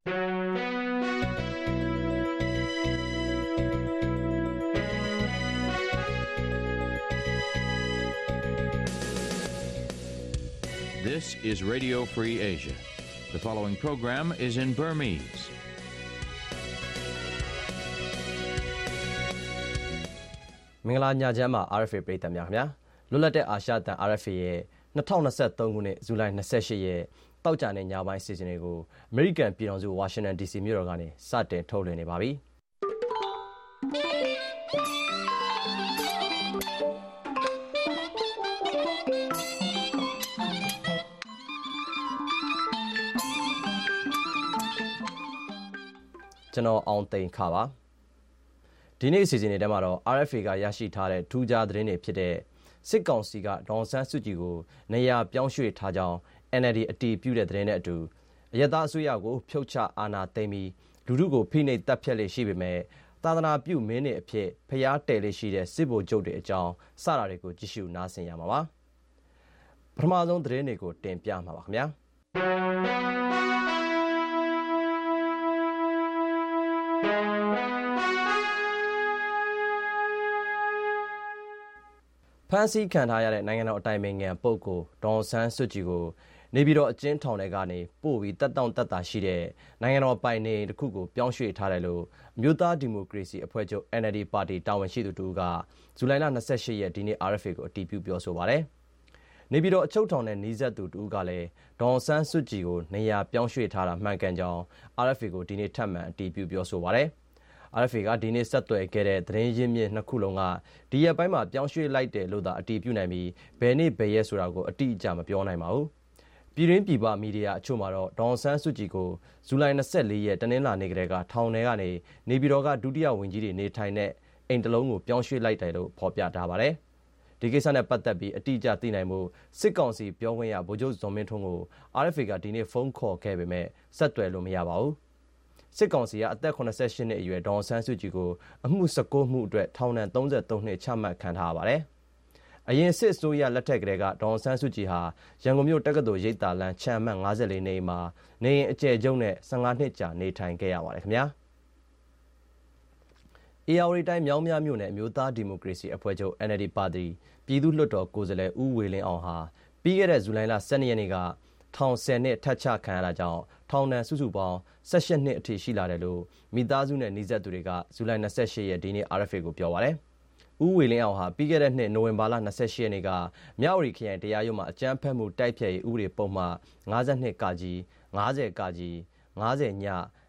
This is Radio Free Asia. The following program is in Burmese. ။မင်္ဂလာညချမ်းပါ RFA ပရိသတ်များခင်ဗျာ။လွတ်လပ်တဲ့အာရှတန် RFA ရဲ့2023ခုနှစ်ဇူလိုင်28ရက် တောက်ကြတဲ့ညပိုင်းစီစဉ်တွေကို American ပြည်တော်စု Washington DC မြို့တော်ကနေ စတင်ထုတ်လွှင့်နေပါပြီ။ကျွန်တော် အောင်သိန်းခါပါ။ဒီနေ့ အစီအစဉ်တွေထဲမှာတော့ RFA က ရရှိထားတဲ့ ထူးခြားသတင်းတွေဖြစ်တဲ့ စစ်ကောင်စီက ဒေါန်ဆန်းစုကြည်ကို နေရာပြောင်းရွှေ့ထားကြောင်း NLD အတီးပြုတဲ့သတင်းနဲ့အတူအယက်သားအစိုးရကိုဖြုတ်ချအာဏာသိမ်းပြီးလူထုကိုဖိနှိပ်တပ်ဖြတ်လေရှိပေမဲ့သာသနာပြုမင်းတွေအဖြစ်ဖျားတယ်လေရှိတဲ့စစ်ဗိုလ်ချုပ်တွေအကြောင်းစတာတွေကိုကြည့်ရှုနားဆင်ရမှာပါပထမဆုံးသတင်းတွေကိုတင်ပြမှာပါခင်ဗျာဖမ်းဆီးခံထားရတဲ့နိုင်ငံတော်အတိုင်ပင်ခံပုဂ္ဂိုလ်ဒေါ်ဆန်းစွတ်ကြည်ကို နေပြည်တော်အကျဉ်းထောင်ထဲကနေပို့ပြီးတက်တောင့်တက်တာရှိတဲ့နိုင်ငံတော်ပိုင်နေတစ်ခုကိုပြောင်းရွှေ့ထားတယ်လို့မြို့သားဒီမိုကရေစီအဖွဲ့ချုပ် NLD ပါတီတာဝန်ရှိသူတို့ကဇူလိုင်လ28ရက်ဒီနေ့ RFA ကိုအတည်ပြုပြောဆိုပါတယ်။နေပြည်တော်အချုပ်ထောင်နဲ့နှီးဆက်သူတို့ကလည်းဒေါ်ဆန်းစွတ်ကြည်ကိုနေရာပြောင်းရွှေ့ထားတာမှန်ကန်ကြောင်း RFA ကိုဒီနေ့ထပ်မံအတည်ပြုပြောဆိုပါတယ်။ RFA ကဒီနေ့ဆက်သွယ်ခဲ့တဲ့သတင်းရင်းမြစ်နှစ်ခုလုံးကဒီရက်ပိုင်းမှာပြောင်းရွှေ့လိုက်တယ်လို့သာအတည်ပြုနိုင်ပြီးဘယ်နေ့ဘယ်ရက်ဆိုတာကိုအတိအကျမပြောနိုင်ပါဘူး။ ပြည်တွင်းပြည်ပမီဒီယာအချို့မှာတော့ဒေါန်ဆန်းစုကြည်ကိုဇူလိုင်24ရက်တနင်္လာနေ့ကတည်းကထောင်ထဲကနေနေပြည်တော်ကဒုတိယဝန်ကြီးတွေနေထိုင်တဲ့အိမ်တလုံးကိုပြောင်းရွှေ့လိုက်တယ်လို့ဖော်ပြထားပါတယ်။ဒီကိစ္စနဲ့ပတ်သက်ပြီးအတိအကျသိနိုင်မှုစစ်ကောင်စီပြောခွင့်ရဗိုလ်ချုပ်ဇော်မင်းထွန်းကို RFA ကဒီနေ့ဖုန်းခေါ်ခဲ့ပေမဲ့ဆက်သွယ်လို့မရပါဘူး။စစ်ကောင်စီကအသက်88နှစ်အရွယ်ဒေါန်ဆန်းစုကြည်ကိုအမှု19မှုအတွက်ထောင်ဒဏ်33နှစ်ချမှတ်ခံထားရပါတယ်။ အရင်စစ်အစိုးရလက်ထက်ကတည်းက ဒေါန်ဆန်းစုကြည်ဟာ ရန်ကုန်မြို့ တက္ကသိုလ်ရိပ်သာလမ်းချမ်းမှတ် 54 နေမှာ နေရင်အကျယ်ကျုံနဲ့15နှစ်ကြာ နေထိုင်ခဲ့ရပါတယ်ခင်ဗျာ။ AR တိုင်း မြောင်းမြမြို့နယ် အမျိုးသားဒီမိုကရေစီအဖွဲ့ချုပ် NLD ပါတီ ပြည်သူ့လွှတ်တော်ကိုယ်စားလှယ် ဦးဝေလင်းအောင်ဟာ ပြီးခဲ့တဲ့ ဇူလိုင်လ12ရက်နေ့က ထောင်10နှစ် ထပ်ချခံရတာကြောင့် ထောင်ဒဏ် စုစုပေါင်း18နှစ်အထိ ရှိလာတယ်လို့ မိသားစုနဲ့နှိစက်သူတွေက ဇူလိုင်28ရက် ဒီနေ့ RFA ကို ပြောပါတယ်။ ဦးဝေလင်းအောင်ဟာပြီးခဲ့တဲ့နှစ်နိုဝင်ဘာလ28ရက်နေ့ကမြဝတီခရိုင်တရားရုံးမှာအကြမ်းဖက်မှုတိုက်ဖျက်ရေးဥပဒေပုံမှန်52ကကြီး90ကကြီး90ည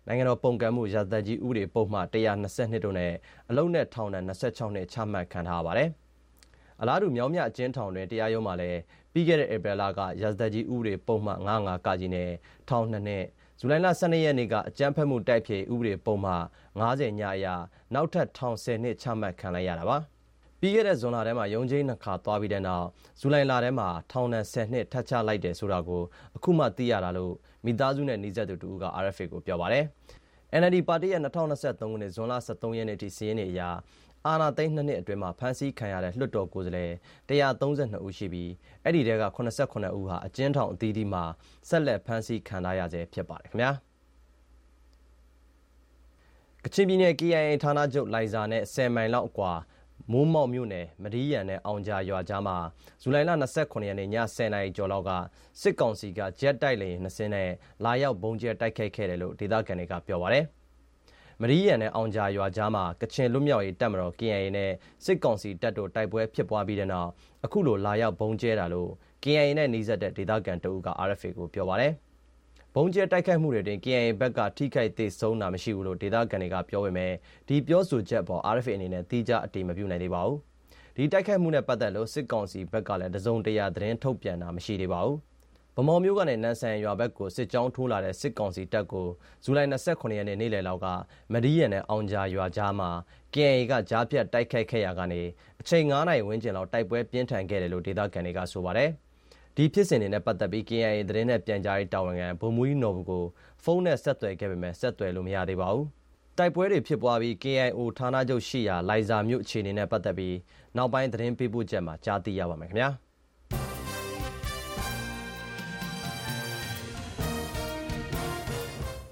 နိုင်ငံတော်ပုံကံမှုရသက်ကြီးဥပဒေပုံမှန်122တို့နဲ့အလုံးနဲ့ထောင်ဒဏ်26နှစ်ချမှတ်ခံထားရပါတယ်။အလားတူမြောင်းမြအကျဉ်းထောင်တွင်တရားရုံးမှာလည်းပြီးခဲ့တဲ့ဧပြီလကရသက်ကြီးဥပဒေပုံမှန်95ကကြီးနဲ့ထောင်2နှစ်ဇူလိုင်လ12ရက်နေ့ကအကြမ်းဖက်မှုတိုက်ဖြေဥပဒေပုံမှန်90ညအရနောက်ထပ်ထောင်10နှစ်ချမှတ်ခံလိုက်ရတာပါ ပြီးခဲ့တဲ့ဇွန်လထဲမှာရုံးချင်းနှစ်ခါသွားပြီးတဲ့နောက်ဇူလိုင်လထဲမှာထောင်ဒဏ်10နှစ်ထပ်ချလိုက်တယ်ဆိုတာကိုအခုမှသိရတာလို့မိသားစုနဲ့နှိစက်သူတူက RFA ကိုပြောပါတယ် NLD ပါတီရဲ့2023ခုနှစ်ဇွန်လ23ရက်နေ့ထိစီးရင်နေအရာအာဏာသိမ်းနှစ်နှစ်အတွင်းမှာဖမ်းဆီးခံရတဲ့လွှတ်တော်ကိုယ်စားလှယ်132ဦးရှိပြီးအဲ့ဒီတဲက89ဦးဟာအကျဉ်းထောင်အသီးသီးမှာဆက်လက်ဖမ်းဆီးခံထားရဆဲဖြစ်ပါတယ်ခင်ဗျာကချင်ပြည်နယ် KIA ဌာနချုပ်လိုင်ဇာနဲ့10မိုင်လောက်အကွာ မိုးမောက်မြို့နယ်မဒီရန်နဲ့အောင်ကြာရွာကြားမှာဇူလိုင်လ29ရက်နေ့ည10:00နာရီကျော်လောက်ကစစ်ကောင်စီကဂျက်တိုက်လေယာဉ်နှစ်စင်းနဲ့လာရောက်ဘုံကျဲတိုက်ခိုက်ခဲ့တယ်လို့ဒေသခံတွေကပြောပါတယ်။မရီးရန်နဲ့အောင်ကြာရွာကြားမှာကချင်လွတ်မြောက်ရေးတပ်မတော် KIA နဲ့စစ်ကောင်စီတပ်တို့တိုက်ပွဲဖြစ်ပွားပြီးတဲ့နောက်အခုလိုလာရောက်ဘုံကျဲတာလို့ KIA နဲ့နှီးစပ်တဲ့ဒေသခံတအုပ်က RFA ကိုပြောပါတယ်။ ဘုံကျဲတိုက်ခိုက်မှုတွေတွင် KIA ဘက်က ထိခိုက်သေးဆုံးတာမရှိဘူးလို့ ဒေသခံတွေက ပြောပေမဲ့ ဒီပြောဆိုချက်ပေါ် RFA အနေနဲ့တိကျအတည်မပြုနိုင်သေးပါဘူး။ဒီတိုက်ခိုက်မှုနဲ့ ပတ်သက်လို့ စစ်ကောင်စီဘက်ကလည်း တစုံတရာ သတင်းထုတ်ပြန်တာ မရှိသေးပါဘူး။ဗမော်မျိုးကနေနန်ဆန်ရွာဘက်ကို စစ်ကြောင်းထိုးလာတဲ့ စစ်ကောင်စီတပ်ကို ဇူလိုင်29ရက်နေ့ နေ့လယ်လောက်က မဒီရန်နဲ့ အောင်ကြာရွာကြားမှာ KNA က ကြားဖြတ်တိုက်ခိုက်ခဲ့ရာကနေ အချိန်9နာရီဝန်းကျင်လောက် တိုက်ပွဲပြင်းထန်ခဲ့တယ်လို့ ဒေသခံတွေက ဆိုပါတယ်။ ဒီဖြစ်စဉ်တွေနဲ့ပတ်သက်ပြီး KNA သတင်းနဲ့ပြန်ကြားရေးတာဝန်ခံ ဗိုလ်မှူးကြီးနော်ဘူးကို ဖုန်းနဲ့ ဆက်သွယ်ခဲ့ပေမဲ့ဆက်သွယ်လို့ မရသေးပါဘူး။တိုက်ပွဲတွေဖြစ်ပွားပြီး KIO ဌာနချုပ်ရှိရာ လိုင်ဇာမြို့အခြေအနေနဲ့ပတ်သက်ပြီး နောက်ပိုင်း သတင်းပေးပို့ချက်မှာ ကြားသိရပါမယ်ခင်ဗျာ။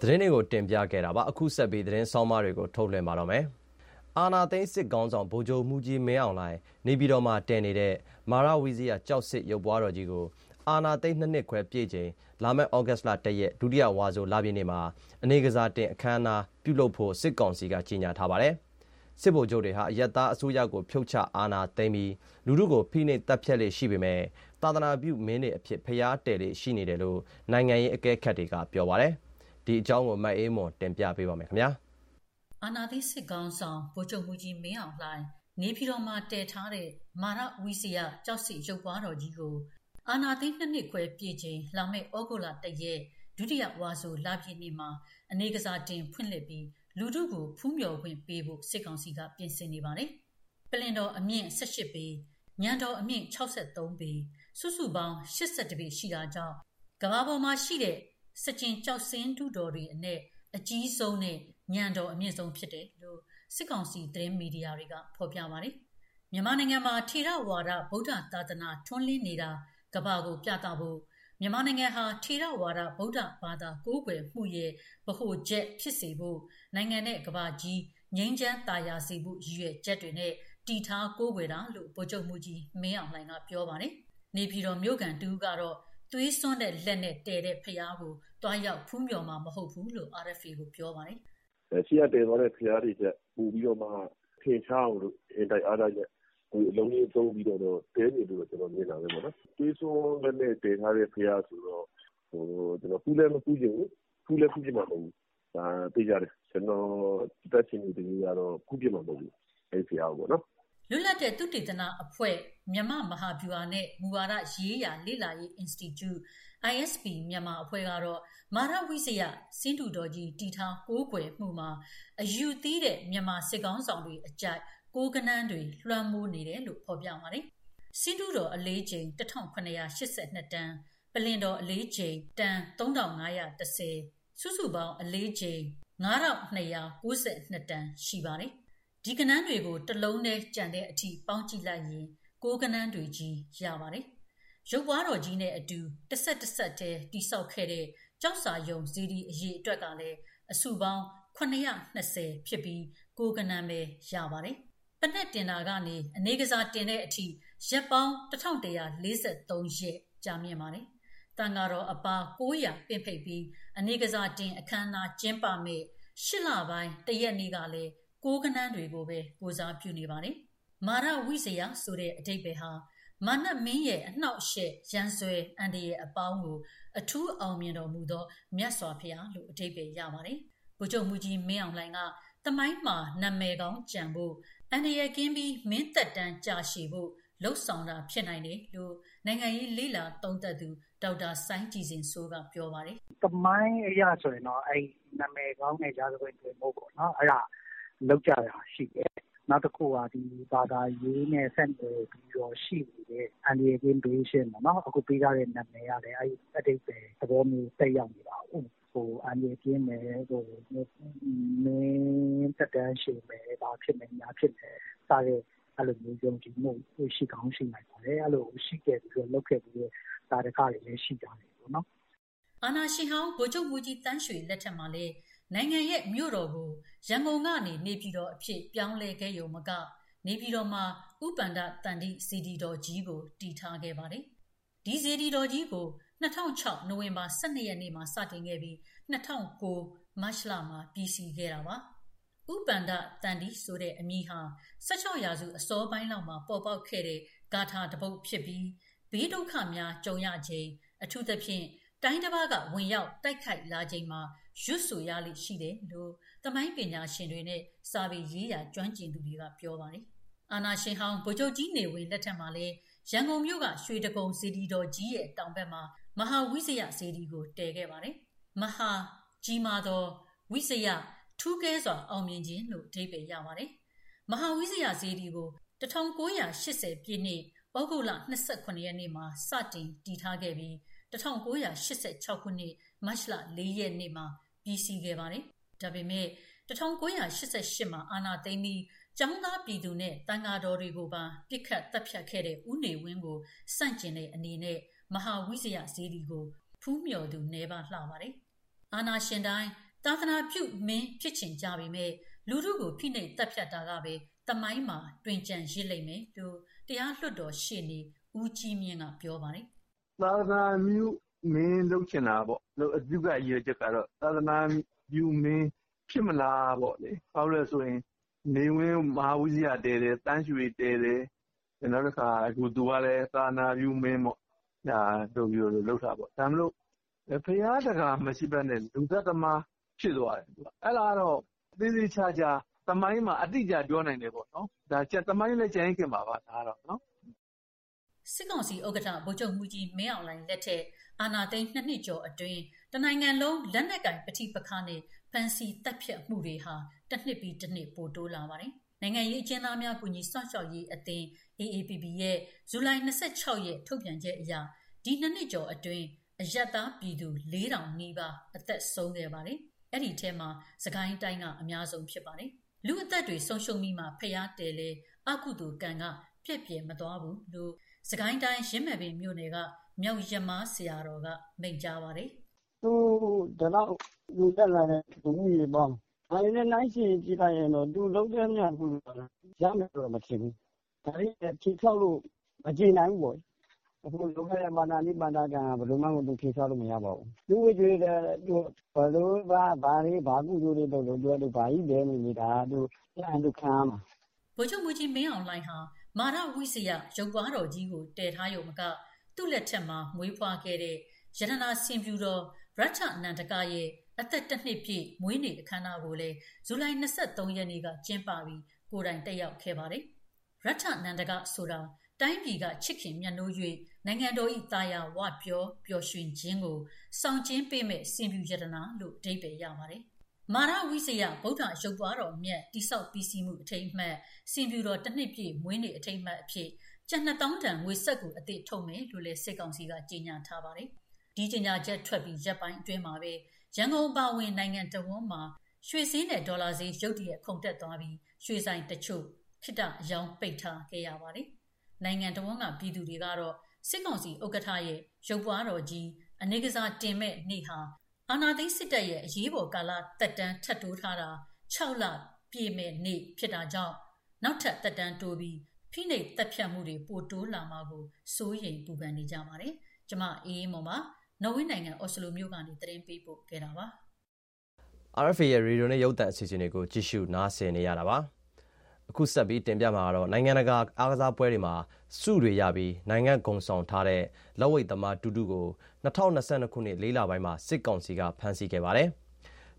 သတင်းတွေကို တင်ပြခဲ့တာပါ အခုဆက်ပြီး သတင်းဆောင်းပါးတွေကို ထုတ်လွှင့်ပါတော့မယ် အာနာသိန်း စစ်ကောင်းဆောင် ဗိုလ်ချုပ်မှုကြီး မင်းအောင်လှိုင် နေပြည်တော်မှာ တည်နေတဲ့ မာရဝီဇီယာကြောက်စစ်ရုပ်ပွားတော်ကြီးကို အာနာသိန်းနှစ်နှစ်ခွဲပြည့်ချိန်လာမယ့်ဩဂတ်လ၁ရက်ဒုတိယဝါဆိုလပြည့်နေ့မှာအနေကစားတင်အခမ်းအနားပြုလုပ်ဖို့စစ်ကောင်စီကကြေညာထားပါတယ်စစ်ဗိုလ်ချုပ်တွေဟာအယက်သားအစိုးရကိုဖြုတ်ချအာဏာသိမ်းပြီးလူထုကိုဖိနှိပ်တပ်ဖြတ်လေရှိပေမဲ့သာသနာပြုမင်းတွေအဖြစ်ဖျားတယ်လေရှိနေတယ်လို့နိုင်ငံရေးအကဲခတ်တွေကပြောပါတယ်ဒီအကြောင်းကိုမတ်အေးမွန်တင်ပြပေးပါမယ်ခင်ဗျာအာနာသိစစ်ကောင်းဆောင်ဗိုလ်ချုပ်မူကြီးမင်းအောင်လှိုင် နေပြည်တော်မှာတည်ထားတဲ့မာရဝီစီယာကြောက်စီရုပ်ပွားတော်ကြီးကိုအာနာသိနှစ်နှစ်ခွဲပြည့်ချိန်လာမယ့်ဩဂုတ်လတရက်ဒုတိယဝါဆိုလပြည့်နေ့မှာအနေကစားတင်ဖွင့်လှစ်ပြီးလူထုကိုဖူးမြော်ခွင့်ပေးဖို့စစ်ကောင်စီကပြင်ဆင်နေပါတယ်။ပလင်တော်အမြင့်18ပေညံတော်အမြင့်63ပေစုစုပေါင်း82ပေရှိတာကြောင့်ကမ္ဘာပေါ်မှာရှိတဲ့စကြင်ကြောက်စင်းတူတော်တွေအနက်အကြီးဆုံးနဲ့ညံတော်အမြင့်ဆုံးဖြစ်တယ်လို့ စစ်ကောင်စီသတင်းမီဒီယာတွေကဖော်ပြပါတယ်။မြန်မာနိုင်ငံမှာထေရဝါဒဗုဒ္ဓသာသနာထွန်းလင်းနေတာကမ္ဘာကိုပြသဖို့မြန်မာနိုင်ငံဟာထေရဝါဒဗုဒ္ဓဘာသာကိုးကွယ်မှုရဲ့ဗဟိုချက်ဖြစ်စေဖို့နိုင်ငံနဲ့ကမ္ဘာကြီးငြိမ်းချမ်းသာယာစေဖို့ရည်ရွယ်ချက်တွေနဲ့တည်ထားကိုးကွယ်တာလို့ဗိုလ်ချုပ်မှုကြီးမင်းအောင်လှိုင်ကပြောပါတယ်။နေပြည်တော်မြို့ကန်တူကတော့သွေးစွန်းတဲ့လက်နဲ့တဲတဲ့ဖျားကိုတွားရောက်ဖူးမြော်မှာမဟုတ်ဘူးလို့ RFA ကိုပြောပါတယ်။ ရှိရတဲသွားတဲ့ဖျားတွေချက်ပူပြီးတော့မှ ထင်ရှားအောင်လို့ အင်တိုက်အားတိုက်နဲ့ဒီအလုံးကြီးသုံးပြီးတော့တဲနေလို့ ကျွန်တော်မြင်တာပဲပေါ့နော်။သွေးစွန်းလက်နဲ့တဲထားတဲ့ဖျားဆိုတော့ဟိုကျွန်တော်ပူလည်းမပူချင်ဘူး။ပူလည်းပူချင်မှာ မဟုတ်ဘူး။ဒါသိကြတယ်။ကျွန်တော်တက်ချင်တဲ့ကြီးကတော့ပူချင်မှာ မဟုတ်ဘူး။အဲ့ဖျားပေါ့နော်။လွတ်လပ်တဲ့ သုတေသနအဖွဲ့ မြန်မာမဟာဗျူဟာနဲ့မူဝါဒရေးရာ လေ့လာရေး Institute ISP မြန်မာအဖွဲ့ကတော့မာရဝိဇယစင်းတူတော်ကြီးတီထားကိုးကွယ်မှုမှာအယူသီးတဲ့မြန်မာစစ်ကောင်းဆောင်တွေအကြိုက်ကိုကနန်းတွေလွှမ်းမိုးနေတယ်လို့ဖော်ပြပါတယ်။စင်းတူတော်အလေးချိန်1982တန်းပလင်တော်အလေးချိန်တန်း3510စုစုပေါင်းအလေးချိန်9292တန်းရှိပါတယ်။ဒီကနန်းတွေကိုတလုံးနဲ့ကြံတဲ့အထိပေါင်းကြည့်လိုက်ရင်ကိုးကနန်းတွေကြီးရပါတယ်။ ရုပ်ပွားတော်ကြီးနဲ့အတူတစ်ဆက်တစ်ဆက်တည်းတိဆောက်ခဲ့တဲ့ကြောက်စာယုံဇီဒီအရေးအတွက်ကလည်းအစုပေါင်း920ဖြစ်ပြီးကိုးကနန်းပဲရပါတယ်။ပနက်တင်တာကနေအနေကစားတင်တဲ့အထိရက်ပေါင်း1143ရက်ကြာမြင့်ပါတယ်။တန်ဃာတော်အပါ900ပင့်ဖိတ်ပြီးအနေကစားတင်အခမ်းအနားကျင်းပမဲ့ရှစ်လပိုင်းတရက်နေ့ကလည်းကိုးကနန်းတွေကိုပဲကိုစားပြုနေပါတယ်။မာရဝိဇယဆိုတဲ့အတိတ်ပဲဟာ မာနမင်းရဲ့အနှောက်အယှက်ရန်ဆွဲအန်ဒီရဲ့အပေါင်းကိုအထူးအောင်မြင်တော်မူသောမြတ်စွာဘုရားလို့အတိတ်ပဲရပါတယ်။ဘုချုပ်မူကြီးမင်းအောင်လှိုင်ကတမိုင်းမှာနာမည်ကောင်းကြံဖို့အန်ဒီရဲ့ကင်းပြီးမင်းသက်တမ်းကြာရှည်ဖို့လှုပ်ဆောင်တာဖြစ်နိုင်တယ်လို့နိုင်ငံရေးလေးလာသုံးသပ်သူဒေါက်တာဆိုင်းကြည်စင်ဆိုးကပြောပါတယ်။တမိုင်းအရာဆိုရင်တော့အဲ့နာမည်ကောင်းတဲ့ဂျာစပွင့်တွေမဟုတ်ပေါ့နော်။အဲ့ဒါလုပ်ကြတာရှိတယ်။ နောက်တခုကဘာသာရေးနဲ့ ဆက်နွယ်ပြီးတော့ ရှိနေတဲ့ အန္တရာယ်ကင်းဘေးရှင်းပေါ့နော်။အခုပေးထားတဲ့ နာမည်ကလည်း အဲဒီအဓိပ္ပါယ်သဘောမျိုး သက်ရောက်နေတာကိုး။အန္တရာယ်ကင်းမယ်၊မင်းသက်တမ်းရှည်မယ်၊ဘာဖြစ်မယ် ညာဖြစ်မယ် စတဲ့ အဲလိုမျိုး ယုံကြည်မှု ရှိကောင်းရှိနိုင်ပါတယ်။အဲလိုရှိခဲ့ပြီးတော့လုပ်ခဲ့ဖူးတဲ့ သာဓကတွေလည်း ရှိကြတယ်ပေါ့နော်။”အာဏာရှင်ဟောင်း ဗိုလ်ချုပ်မှူးကြီးသန်းရွှေလက်ထက်မှာလည်း နိုင်ငံရဲ့မြို့တော်ကိုရန်ကုန်ကနေနေပြည်တော်အဖြစ်ပြောင်းလဲခဲ့ရုံမကနေပြည်တော်မှာဥပန္ဒတန်တိစီဒီတော်ကြီးကိုတည်ထားခဲ့ပါတယ်။ဒီစီဒီတော်ကြီးကို2006နိုဝင်ဘာ12ရက်နေ့မှာစတင်ခဲ့ပြီး2009မတ်လမှာပြီးစီးခဲ့တာပါ။ဥပန္ဒတန်တိဆိုတဲ့အမည်ဟာ16ရာစုအစောပိုင်းလောက်မှာပေါ်ပေါက်ခဲ့တဲ့ဂါထာတပုတ်ဖြစ်ပြီးဘေးဒုက္ခများကြုံရခြင်းအထူးသဖြင့်တိုင်းတစ်ပါးကဝင်ရောက်တိုက်ခိုက်လာချိန်မှာ ရွတ်ဆိုရလိရှိတယ်လို့သမိုင်းပညာရှင်တွေနဲ့စာပေရေးရာကျွမ်းကျင်သူတွေကပြောပါတယ်။အာနာရှင်ဟောင်းဗိုလ်ချုပ်ကြီးနေဝင်လက်ထက်မှာလည်းရန်ကုန်မြို့ကရွှေတကုံစီဒီတော်ကြီးရဲ့တောင်ဘက်မှာမဟာဝိဇယစီဒီကိုတည်ခဲ့ပါတယ်။မဟာကြီးမားသောဝိဇယထူးကဲစွာအောင်မြင်ခြင်းလို့အဓိပ္ပာယ်ရပါတယ်။မဟာဝိဇယစီဒီကို1980ပြည့်နှစ်ဩဂုတ်လ29ရက်နေ့မှာစတင်တည်ထားခဲ့ပြီး1986ခုနှစ်မတ်လ4ရက်နေ့မှာ ပြီးစီးခဲ့ပါတယ်။ဒါပေမဲ့1988မှာအာဏာသိမ်းပြီးကျောင်းသားပြည်သူနဲ့တန်ဃာတော်တွေကိုပါပြစ်ခတ်တပ်ဖြတ်ခဲ့တဲ့ဦးနေဝင်းကိုစန့်ကျင်တဲ့အနေနဲ့မဟာဝိဇယဇေဒီကိုဖူးမြော်သူနေပါလှပါတယ်။အာဏာရှင်တိုင်းသာသနာပြုမင်းဖြစ်ချင်ကြပေမဲ့လူထုကိုဖိနှိပ်တပ်ဖြတ်တာကပဲတမိုင်းမှာတွင်ကြံရစ်လိမ့်မယ်လို့တရားလွှတ်တော်ရှေ့နေဦးကြီးမြင့်ကပြောပါတယ်။သာသနာပြု မင်းလုပ်ချင်တာပေါ့။အဓိကအရည်ချက်ကတော့သာသနာပြုမင်းဖြစ်မလားပေါ့လေ။ဘာလို့လဲဆိုရင်နေဝင်းမဟာဝိဇ္ဇာတဲတယ်တန်းရွှေတဲတယ်နောက်တစ်ခါအခုသူကလည်းသာနာပြုမင်းပေါ့ဒါတို့ပြီးတော့လှုပ်တာပေါ့ဒါမလို့ဖရာတကာမရှိဘဲနဲ့လူသက်သမားဖြစ်သွားတယ်သူကအဲ့ဒါတော့သေးသေးချာချာသမိုင်းမှာအတိအကျပြောနိုင်တယ်ပေါ့နော်ဒါကျသမိုင်းလည်းကျန်ခင်ပါပါဒါတော့နော်စစ်ကောင်စီဥက္ကဋ္ဌဗိုလ်ချုပ်မှုကြီးမင်းအောင်လှိုင်လက်ထက် အာဏာသိမ်းနှစ်နှစ်ကျော်အတွင်းတနိုင်ငံလုံးလက်နက်ကင်ပဋိပက္ခနဲ့ဖန်စီတပ်ဖြတ်မှုတွေဟာတစ်နှစ်ပြီးတစ်နှစ်ပိုတိုးလာပါတယ်။နိုင်ငံရေးအကျဉ်းသားများကူညီစောင့်ရှောက်ရေးအသင်း AAPP ရဲ့ဇူလိုင်26ရက်ထုတ်ပြန်ချက်အရဒီနှစ်နှစ်ကျော်အတွင်းအယက်သားပြည်သူ4000နီးပါးအသက်ဆုံးခဲ့ပါတယ်။အဲ့ဒီထဲမှာစကိုင်းတိုင်းကအများဆုံးဖြစ်ပါတယ်။လူအသက်တွေဆုံးရှုံးပြီးမှဖျားတယ်လေအကုသိုလ်ကံကပြက်ပြယ်မသွားဘူးလို့စကိုင်းတိုင်းရင်းမဲ့ပင်မြို့နယ်က မြောက်ရမားဆရာတော်က မိန့်ကြားပါတယ်။သူဒါတော့လူတက်လာတဲ့ဘုံကြီးပေါ့။ဒါနဲ့နိုင်ရှင်ကြည့်လိုက်ရင်တော့ သူလုံးတဲ့မြတ်ကူရမယ်တော့ မထင်ဘူး။ဒါလေးဖြေထောက်လို့ မကြင်နိုင်ဘူးပေါ့။အခုလုံးတဲ့မာနာနိပန္ဒကံဘယ်လိုမှမသူဖြေထောက်လို့ မရပါဘူး။သူ့ဝိကျွေးတဲ့သူဘယ်လိုဘာဘာလေးဘာကုသိုလ်တွေလုပ်လို့ပြောလို့ဘာကြီးလဲနေတာသူအန်သူခံမှာ ဗိုလ်ချုပ်မူကြီး မင်းအောင်လှိုင်ဟာ မာရဝိစယရုပ်ပွားတော်ကြီးကို တည်ထားရုံမက သူ့လက်ထက်မှာမွေးဖွားခဲ့တဲ့ရတနာစင်ပြူတော်ရထအနန္တကရဲ့အသက်တစ်နှစ်ပြည့်မွေးနေ့အခမ်းအနားကိုလည်းဇူလိုင်23ရက်နေ့ကကျင်းပပြီးကိုယ်တိုင်တက်ရောက်ခဲ့ပါတယ်။ရထနန္ဒကဆိုတာတိုင်းပြည်ကချစ်ခင်မြတ်နိုး၍နိုင်ငံတော်၏တာယာဝပြောပျော်ရွှင်ခြင်းကိုဆောင်ကျင်းပေးမဲ့စင်ပြူယတနာလို့အဓိပ္ပာယ်ရပါတယ်။မာရဝိစယဗုဒ္ဓရုပ်ပွားတော်မြတ်တိဆောက်ပြီးစီးမှုအထိမ်းအမှတ်စင်ပြူတော်တစ်နှစ်ပြည့်မွေးနေ့အထိမ်းအမှတ်အဖြစ် ကျပ်2000တန်ငွေဆက်ကိုအသည့်ထုတ်မယ်လို့လည်းစစ်ကောင်စီကကြေညာထားပါတယ်။ဒီကြေညာချက်ထွက်ပြီးရက်ပိုင်းအတွင်းမှာပဲရန်ကုန်ပါဝင်နိုင်ငံတဝန်းမှာရွှေစည်းနဲ့ဒေါ်လာဈေးရုတ်တရက်ခုန်တက်သွားပြီးရွှေဆိုင်တချို့ခိတအယောင်ပိတ်ထားခဲ့ရပါတယ်။နိုင်ငံတဝန်းကပြည်သူတွေကတော့စစ်ကောင်စီဥက္ကဋ္ဌရဲ့ရုပ်ပွားတော်ကြီးအနေကစားတင်မဲ့နေ့ဟာအာနာသိစစ်တပ်ရဲ့အရေးပေါ်ကာလတက်တန်းထပ်တိုးထားတာ6လပြည့်မဲ့နေ့ဖြစ်တာကြောင့်နောက်ထပ်တက်တန်းတိုးပြီး ဖိနှိပ်တက်ဖြတ်မှုတွေပိုတိုးလာမှာကိုစိုးရိမ်ပူပန်နေကြပါတယ်။ကျမအေးမော်ပါနော်ဝေနိုင်ငံအော်စလိုမြို့ကနေသတင်းပေးပို့ခဲ့တာပါ။ RFA ရဲ့ရေဒီယိုနဲ့ရုပ်သံအစီအစဉ်တွေကိုကြည့်ရှုနားဆင်နေရတာပါအခုဆက်ပြီးတင်ပြမှာကတော့နိုင်ငံတကာအားကစားပွဲတွေမှာစုတွေရပြီးနိုင်ငံဂုံဆောင်ထားတဲ့လက်ဝိတ်သမားတူတူကို2022ခုနှစ်လေးလပိုင်းမှာစစ်ကောင်စီကဖမ်းဆီးခဲ့ပါတယ်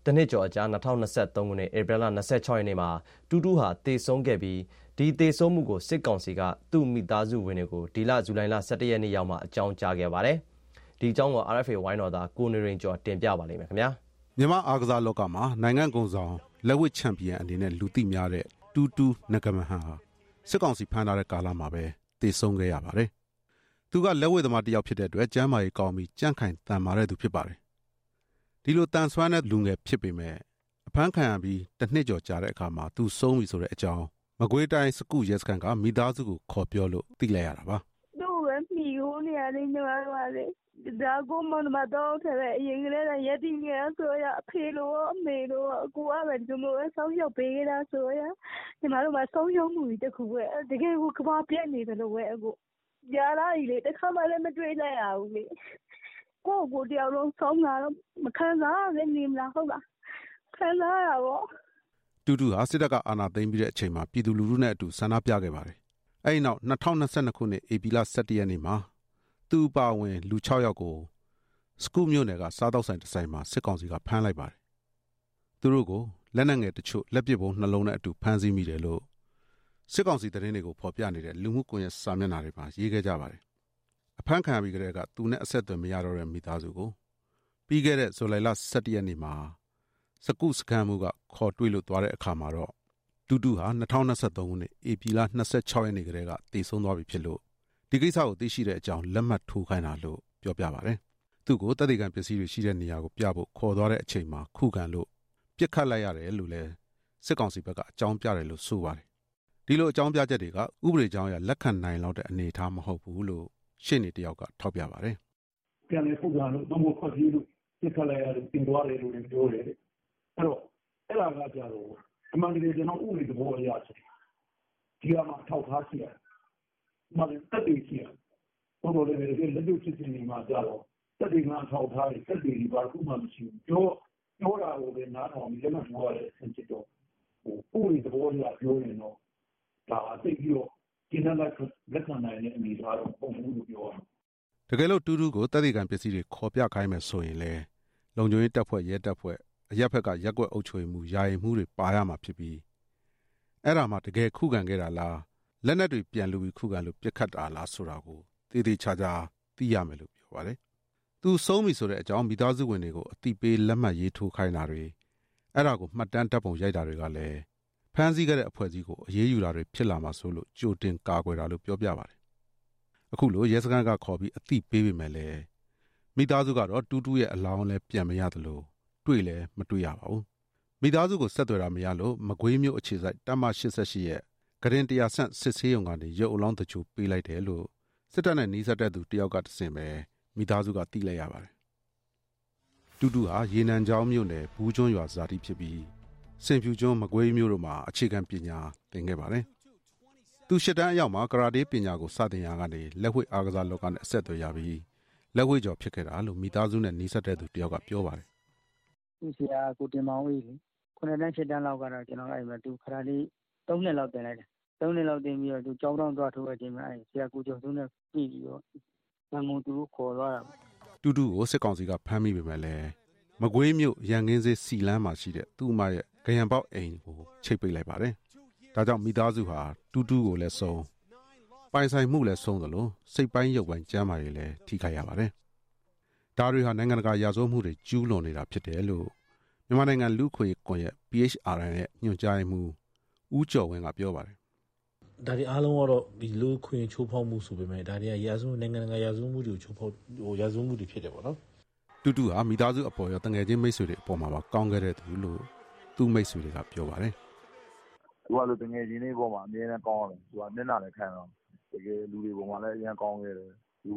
တနစ်ကျော်အကြာ2023ခုနှစ်ဧပြီလ26ရက်နေ့မှာတူတူဟာတေဆုံးခဲ့ပြီး ဒီတေဆုံးမှုကိုစစ်ကောင်စီကသူ့မိသားစုဝင်တွေကိုဒီလဇူလိုင်လ17ရက်နေ့ရောက်မှအကြောင်းကြားခဲ့ပါတယ်ဒီအကြောင်းကို RFA ဝိုင်းတော်သားကိုနေရင်ကျော်တင်ပြပါလိမ့်မယ်ခင်ဗျာ။မြန်မာအားကစားလောကမှာနိုင်ငံကုန်ဆောင်လက်ဝှေ့ချန်ပီယံအနေနဲ့လူသိများတဲ့တူတူနဂမဟန်ဟာစစ်ကောင်စီဖမ်းထားတဲ့ကာလမှာပဲတည်ဆုံခဲ့ရပါတယ်။သူကလက်ဝှေ့သမားတစ်ယောက်ဖြစ်တဲ့အတွက်ကျမ်းမာရေးကောင်းပြီးကြန့်ခိုင်တန်မာတဲ့သူဖြစ်ပါတယ်။ဒီလိုတန်ဆွမ်းတဲ့လူငယ်ဖြစ်ပေမဲ့အဖမ်းခံရပြီးတစ်နှစ်ကျော်ကြာတဲ့အခါမှာသူဆုံးပြီဆိုတဲ့အကြောင်း မကွေးတိုင်းစကုရဲစခန်းကမိသားစုကိုခေါ်ပြောလို့သိလိုက်ရတာပါ။သူ့ပဲမိကိုနေရတယ်ညီမတို့ကလေဒါကိုမမတော့ထဲအရင်ကလေးကရက်တီငယ်ဆိုရအဖေလိုအမေလိုအကူအပဲဒီလိုဆောင်းရောက်ပေးတာဆိုရညီမတို့ကဆောင်းရောက်မှုတခုပဲတကယ်ကိုကဘာပြက်နေတယ်လို့ပဲအခုကြားလာလေတခါမှလည်းမတွေ့လိုက်ရဘူးလေကိုကိုတယောက်လုံးဆောင်းလာတော့မခံစားရနေမလားဟုတ်လားခံစားရပါ တူတူဟာစစ်တပ်ကအာဏာသိမ်းပြီးတဲ့အချိန်မှာပြည်သူလူထုနဲ့အတူဆန္ဒပြခဲ့ပါတယ်အဲဒီနောက်2022ခုနှစ်ဧပြီလ17ရက်နေ့မှာသူအပါဝင်လူ6ယောက်ကိုစကူမြို့နယ်ကစားတောက်ဆိုင်တစ်ဆိုင်မှာစစ်ကောင်စီကဖမ်းလိုက်ပါတယ်။သူတို့ကိုလက်နက်ငယ်တချို့လက်ပစ်ဗုံးနှလုံးနဲ့အတူဖမ်းဆီးမိတယ်လို့စစ်ကောင်စီသတင်းတွေကိုဖော်ပြနေတဲ့လူမှုကွန်ရက်စာမျက်နှာတွေမှာရေးခဲ့ကြပါတယ်။အဖမ်းခံပြီးကြတဲ့ကသူနဲ့အဆက်အသွယ်မရတော့တဲ့မိသားစုကိုပြီးခဲ့တဲ့ဇူလိုင်လ17ရက်နေ့မှာ စကုစကန်မှုကခေါ်တွေ့လို့သွားတဲ့အခါမှာတော့တူတူဟာ2023ခုနှစ်ဧပြီလ26ရက်နေ့ကတည်းကတည်ဆုံသွားပြီဖြစ်လို့ဒီကိစ္စကိုသိရှိတဲ့အကြောင်းလက်မှတ်ထိုးခိုင်းတာလို့ပြောပြပါတယ်။သူ့ကိုတသက်ခံပစ္စည်းတွေရှိတဲ့နေရာကိုပြဖို့ခေါ်သွားတဲ့အချိန်မှာခုခံလို့ပြစ်ခတ်လိုက်ရတယ်လို့လည်းစစ်ကောင်စီဘက်ကအကြောင်းပြတယ်လို့ဆိုပါတယ်။ဒီလိုအကြောင်းပြချက်တွေကဥပဒေကြောင်းအရလက်ခံနိုင်လောက်တဲ့အနေအထားမဟုတ်ဘူးလို့ရှင်းနေတယောက်ကထောက်ပြပါတယ်။ပြန်လေခုခံလို့တော့မခွင့်ပြုလို့ပြစ်ခတ်လိုက်ရတယ်ပြင်သွားတယ်လို့ပြောတယ် ကကျတော့အမှန်တကယ်ကျနော်ဥပဒေသဘောအရဆိုရင်ဒီဟာမှာအထောက်အထားရှိရတယ်။ဥပမာသက်သေရှိရတယ်။သို့သော်လည်းပဲတကယ့်လက်တွေ့ဖြစ်စဉ်တွေမှာကျတော့သက်သေခံအထောက်အထားတွေ၊သက်သေတွေဘာတခုမှမရှိဘူး။ပြောတာကိုပဲနားထောင်ပြီးလက်မှတ်ထိုးရတဲ့အဆင့်ဖြစ်တော့ဥပဒေသဘောအရပြောရင်တော့ဒါသိပ်ပြီးတော့ကျေနပ်လက်ခံနိုင်တဲ့အနေအထားတော့မဟုတ်ဘူးလို့ပြောရမယ်။တကယ်လို့တူးတူးကိုသက်သေခံပစ္စည်းတွေခေါ်ပြခိုင်းမယ်ဆိုရင်လည်းလုံခြုံရေးတပ်ဖွဲ့၊ရဲတပ်ဖွဲ့၊ အရပ်ဘက်ကရပ်ကွက်အုပ်ချုပ်ရေးမှူး၊ယာယီမှူးတွေပါရမှာဖြစ်ပြီးအဲ့ဒါမှတကယ်ခုခံခဲ့တာလား၊လက်နက်တွေပြန်လုပြီးခုခံလို့ပစ်ခတ်တာလားဆိုတာကိုသေသေချာချာသိရမယ်လို့ပြောပါတယ်။သူဆုံးပြီဆိုတဲ့အကြောင်းမိသားစုဝင်တွေကိုအသိပေးလက်မှတ်ရေးထိုးခိုင်းတာတွေအဲ့ဒါကိုမှတ်တမ်းဓာတ်ပုံရိုက်တာတွေကလည်းဖမ်းဆီးခဲ့တဲ့အဖွဲ့အစည်းကိုအရေးယူတာတွေဖြစ်လာမှာစိုးလို့ကြိုတင်ကာကွယ်တာလို့ပြောပြပါတယ်။အခုလိုရဲစခန်းကခေါ်ပြီးအသိပေးပေမဲ့လည်းမိသားစုကတော့တူးတူးရဲ့အလောင်းလည်းပြန်မရသလို တွေ့လည်းမတွေ့ရပါဘူး။မိသားစုကိုဆက်သွယ်တာမရလို့မကွေးမျိုးအခြေစိုက်တမ88ရဲ့ဂရင်တရာဆန့်စစ်ဆေးရုံကနေရုပ်အလောင်းတချို့ပေးလိုက်တယ်လို့စစ်တပ်နဲ့နှီးစပ်တဲ့သူတယောက်ကတဆင်ပဲမိသားစုကသိလိုက်ရပါတယ်။တူတူဟာရေနံချောင်းမြို့နယ်ဘူးကျွန်းရွာဇာတိဖြစ်ပြီးစင်ဖြူကျွန်းမကွေးမြို့တို့မှာအခြေခံပညာသင်ခဲ့ပါတယ်။သူရှစ်တန်းအရောက်မှာကရာတေးပညာကိုစတင်ရာကနေလက်ဝှေ့အားကစားလောကနဲ့အဆက်အသွယ်ရပြီးလက်ဝှေ့ကျော်ဖြစ်ခဲ့တာလို့မိသားစုနဲ့နှီးစပ်တဲ့သူတယောက်ကပြောပါတယ်။ သူ့ဆရာကိုတင်မောင်အေးလေခုနှစ်တန်းရှစ်တန်းလောက်ကတော့ ကျွန်တော်အဲ့မှာ သူခရာလေး ၃ နှစ်လောက်တင်လိုက်တယ်။၃ နှစ်လောက်တင်ပြီးတော့ သူကြောင်းတောင်း သွားထိုးတဲ့အချိန်မှာအဲ့ဆရာကိုကျော်စုနဲ့ပြည်ပြီးတော့ငငုံသူကိုခေါ်သွားတာ။တူတူကို စစ်ကောင်စီက ဖမ်းမိပေမဲ့လည်း မကွေးမြို့ ရန်ကင်းစေးစီလန်းမှာရှိတဲ့ သူ့အမရဲ့ဂရံပေါက်အိမ်ကို ချိတ်ပိတ်လိုက်ပါတယ်။ဒါကြောင့် မိသားစုဟာ တူတူကိုလည်းဆုံး ပိုင်ဆိုင်မှုလည်း ဆုံးသလို စိတ်ပိုင်းရုပ်ပိုင်း ကျမ်းမာရေးလည်း ထိခိုက်ရပါတယ်။ ဒါတွေဟာနိုင်ငံတကာရာဇဝတ်မှုတွေကျူးလွန်နေတာဖြစ်တယ်လို့မြန်မာနိုင်ငံလူခွေကွန်ရက် PHRN ရဲ့ညွှန်ကြားမှုဦးကျော်ဝင်းကပြောပါတယ်။ဒါတွေအားလုံးကတော့ဒီလူခွင့်ချိုးဖောက်မှုဆိုပေမဲ့ဒါတွေကရာဇဝနိုင်ငံတကာရာဇဝမှုတွေကိုချိုးဖောက်ဟိုရာဇဝမှုတွေဖြစ်တယ်ပေါ့နော်။တူတူဟာမိသားစုအပေါ်ရောတငယ်ချင်းမိတ်ဆွေတွေအပေါ်မှာပါကောင်းခဲ့တဲ့သူလို့သူ့မိတ်ဆွေတွေကပြောပါတယ်။သူကလိုတငယ်ချင်းလေးပေါ်မှာအမြဲတမ်းကောင်းတယ်။သူကမျက်နှာလည်းခံတော့တကယ်လူတွေပေါ်မှာလည်းအရင်ကောင်းခဲ့တယ်။သူ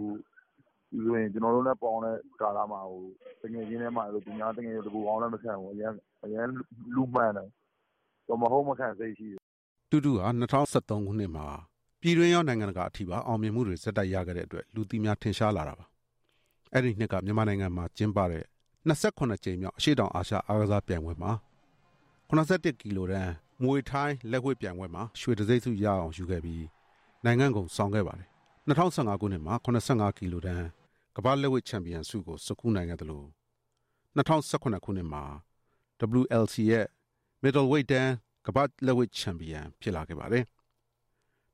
ဆိုရင် ကျွန်တော်တို့နဲ့ပေါင်းတဲ့ကာလမှာဟိုတငယ်ချင်းထဲမှာလို့ဒီများတငယ်တကူအောင်လည်းမခံဘူး အရင်အရင်လူမှန်တယ်။တော့မဟုတ်မခံစိတ်ရှိတယ်။တူတူဟာ2013ခုနှစ်မှာ ပြည်တွင်းရော နိုင်ငံတကာအထိပါ အောင်မြင်မှုတွေစက်တိုက်ရခဲ့တဲ့အတွက် လူသိများထင်ရှားလာတာပါ။အဲ့ဒီနှစ်က မြန်မာနိုင်ငံမှာကျင်းပတဲ့28ကြိမ်မြောက် အရှိတောင်အာရှ အားကစားပြိုင်ပွဲမှာ81ကီလိုတန်း မွေထိုင်းလက်ဝှေ့ပြိုင်ပွဲမှာ ရွှေတံဆိပ်စုရအောင်ယူခဲ့ပြီး နိုင်ငံကုန်ဆောင်ခဲ့ပါတယ်2015ခုနှစ်မှာ85ကီလိုတန်း ကမ္ဘာလက်ဝှေ့ချန်ပီယံဆုကိုစကူးနိုင်ခဲ့တယ်လို့2018ခုနှစ်မှာ WLC ရဲ့ middleweight တန်းကမ္ဘာလက်ဝှေ့ချန်ပီယံဖြစ်လာခဲ့ပါတယ်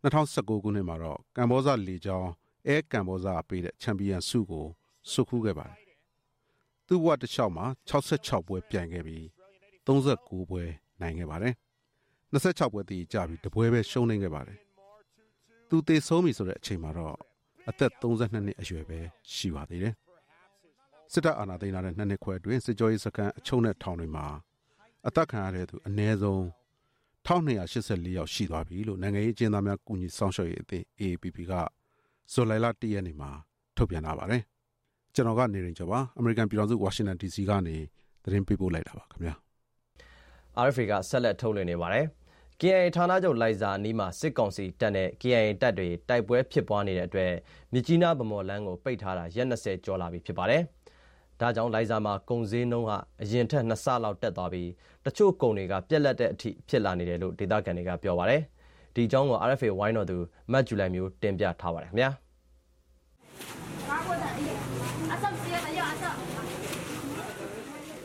2019ခုနှစ်မှာတော့ကမ္ဘောဇလေကြောင်းအဲကမ္ဘောဇပေးတဲ့ချန်ပီယံဆုကိုစုခူးခဲ့ပါတယ်သူ့ဘဝတစ်လျှောက်မှာ66ပွဲပြိုင်ခဲ့ပြီး39ပွဲနိုင်ခဲ့ပါတယ်26ပွဲတည်ကြပြီးတပွဲပဲရှုံးနေခဲ့ပါတယ်သူသေဆုံးပြီဆိုတဲ့အချိန်မှာတော့ အသက်32နှစ်အရွယ်ပဲရှိပါသေးတယ်စစ်တပ်အာဏာသိမ်းလာတဲ့နှစ်နှစ်ခွဲအတွင်းစစ်ကြောရေးစခန်းအချုံနဲ့ထောင်တွေမှာအသက်ခံရတဲ့သူအနည်းဆုံး1284ယောက်ရှိသွားပြီလို့နိုင်ငံရေးအကျဉ်းသားများကူညီဆောင်ရွက်ရေးအသင်း AAPP ကဇူလိုင်လ1ရက်နေ့မှာထုတ်ပြန်လာပါတယ်ကျွန်တော်ကနေရင်ကျော်ပါအမေရိကန်ပြည်ထောင်စုဝါရှင်တန် DC ကနေသတင်းပေးပို့လိုက်တာပါခင်ဗျာ RFA ကဆက်လက်ထုတ်လွှင့်နေပါတယ်။ KIA ဌာနချုပ် လိုင်ဇာနီးမှာ စစ်ကောင်စီတပ်နဲ့ KIA တပ်တွေ တိုက်ပွဲဖြစ်ပွားနေတဲ့အတွက် မြစ်ကြီးနားဗမော်လမ်းကို ပိတ်ထားတာ ရက်20ကျော်လာပြီဖြစ်ပါတယ်။ဒါကြောင့် လိုင်ဇာမှာ ကုန်စည်နှုန်းကအရင်ထက်2ဆလောက် တက်သွားပြီး တချို့ကုန်တွေက ပြက်လက်တဲ့အထိ ဖြစ်လာနေတယ်လို့ ဒေသခံတွေက ပြောပါတယ်။ဒီအကြောင်းကို RFA ဝိုင်းတော်သူမတ်ဂျူလိုင်မျိုး တင်ပြထားပါတယ်ခင်ဗျာ။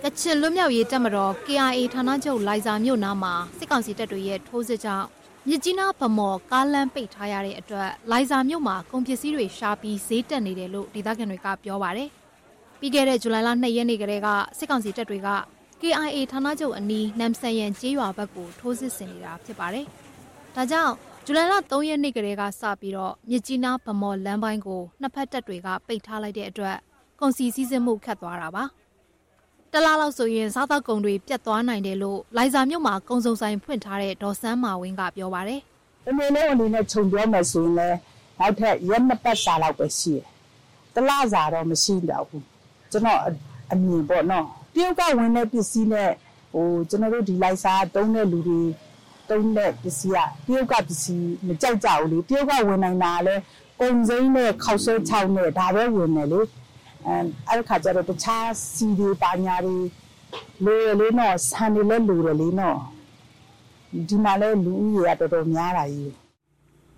ကချင်လွတ်မြောက်ရေးတပ်မတော် KIA ဌာနချုပ်လိုင်ဇာမြို့နားမှာစစ်ကောင်စီတပ်တွေရဲ့ထိုးစစ်ကြောင့်မြစ်ကြီးနားဗမော်ကားလမ်းပိတ်ထားရတဲ့အတွက်လိုင်ဇာမြို့မှာကုန်ပစ္စည်းတွေရှားပြီးဈေးတက်နေတယ်လို့ဒေသခံတွေကပြောပါတယ်။ပြီးခဲ့တဲ့ဇူလိုင်လ2ရက်နေ့ကတည်းကစစ်ကောင်စီတပ်တွေက KIA ဌာနချုပ်အနီးနမ်ဆန်ရန်ကျေးရွာဘက်ကိုထိုးစစ်ဆင်နေတာဖြစ်ပါတယ်။ဒါကြောင့်ဇူလိုင်လ3ရက်နေ့ကတည်းကစပြီးတော့မြစ်ကြီးနားဗမော်လမ်းပိုင်းကိုနှစ်ဖက်တပ်တွေကပိတ်ထားလိုက်တဲ့အတွက်ကုန်စည်စည်းစိမ်မှုခတ်သွားတာပါ။ တလားလောက်ဆိုရင်စားသောက်ကုန်တွေပြတ်သွားနိုင်တယ်လို့လိုင်ဇာမြို့မှာကုံစုံဆိုင်ဖွင့်ထားတဲ့ဒေါ်စန်းမာဝင်းကပြောပါတယ်။အမေလေးအနေနဲ့ခြုံပြောမယ်ဆိုရင်လည်းနောက်ထပ်ရက်နှစ်ပတ်စာလောက်ပဲရှိတယ်။တလားစာတော့မရှိတော့ဘူး။ကျွန်တော်အမြင်ပေါ့နော်။တရုတ်ကဝင်တဲ့ပစ္စည်းနဲ့ဟကျွန်တော်တို့ဒီလိုက်စားတုံးတဲ့လူတွေတုံးတဲ့ပစ္စည်းကတရုတ်ကပစ္စည်းမကြိုက်ကြဘူးလေတရုတ်ကဝင်နိုင်တာလည်းကုံစိမ့်နဲ့ခောက်ဆွဲချောင်းနဲ့ဒါပဲဝင်တယ်လေ အဲအဲ့ခါကျတော့တခြားစီတွေပါညာတွေလိုရလေနော်ဆန်တွေလည်းလိုတယ်လေနော်ဒီမှာလည်းလူဦးရေကတော်တော်များတာကြီး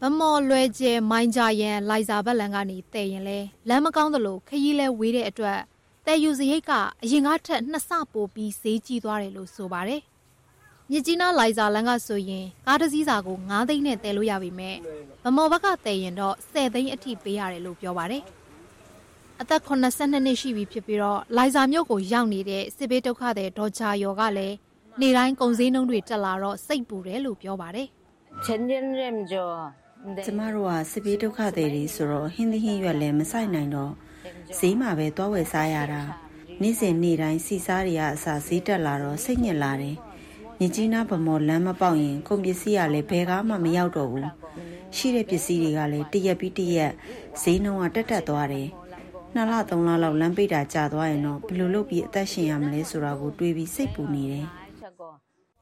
ဗမော်လွယ်ကျဲမိုင်းကြရန်လိုက်စာဘက်လန်ကနေတည်ရင်လဲလမ်းမကောင်းသလိုခရီးလဲဝေးတဲ့အတွက်တည်ယူစရိတ်ကအရင်ကထက်နှစ်ဆပိုပြီးဈေးကြီးသွားတယ်လို့ဆိုပါတယ်။မြစ်ကြီးနားလိုက်စာလမ်းကဆိုရင်ကားတစ်စီးစာကို9သိန်းနဲ့တည်လို့ရပြီမဲ့ဗမော်ဘက်ကတည်ရင်တော့10သိန်းအထိပေးရတယ်လို့ပြောပါတယ်။ အသက်82နှစ်ရှိပြီဖြစ်ပြီးတော့လိုက်စာမြို့ကိုရောက်နေတဲ့စစ်ဘေးဒုက္ခတဲ့ဒေါ်ချာယော်ကလည်းနေတိုင်းကုန်စည်နှုန်းတွေတက်လာတော့စိတ်ပူတယ်လို့ပြောပါတယ်။ကျမတို့ကစစ်ဘေးဒုက္ခသည်တွေဆိုတော့ဟင်းသီးဟင်းရွက်လည်းမဆိုင်နိုင်တော့ဈေးမှာပဲသွားဝယ်စားရတာနေ့စဉ်နေ့တိုင်းစီစားတွေကအစားဈေးတက်လာတော့စိတ်ညစ်လာတယ်မြကြီးနားဗမော်လမ်းမပေါက်ရင်ကုန်ပစ္စည်းကလည်းဘယ်ကားမှမရောက်တော့ဘူးရှိတဲ့ပစ္စည်းတွေကလည်းတရက်ပြီးတရက်ဈေးနှုန်းကတက်တက်သွားတယ် နှစ်လသုံးလလောက်လမ်းပိတ်တာကြာသွားရင်တော့ဘယ်လိုလုပ်ပြီးအသက်ရှင်ရမလဲဆိုတာကိုတွေးပြီးစိတ်ပူနေတယ်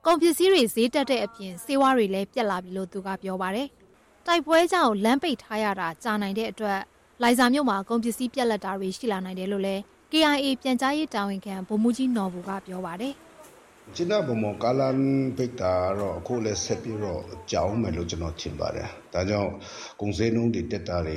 ကုန်ပစ္စည်းတွေဈေးတက်တဲ့အပြင်စေဝါတွေလည်းပြက်လာပြီလို့သူကပြောပါတယ်။တိုက်ပွဲကြောင့်လမ်းပိတ်ထားရတာကြာနိုင်တဲ့အတွက်လိုက်စာမြို့မှာကုန်ပစ္စည်းပြက်လက်တာတွေရှိလာနိုင်တယ်လို့လည်း KIA ပြန်ကြားရေးတာဝန်ခံဗိုလ်မှူးကြီးနော်ဘူကပြောပါတယ်။ကျင်းဗမောကာလန်ပိတ်တာတော့အခုလည်းဆက်ပြီးတော့ကြောင်းမယ်လို့ကျွန်တော်ထင်ပါတယ်။ဒါကြောင့်ကုန်စည်နှုန်းတွေတက်တာတွေ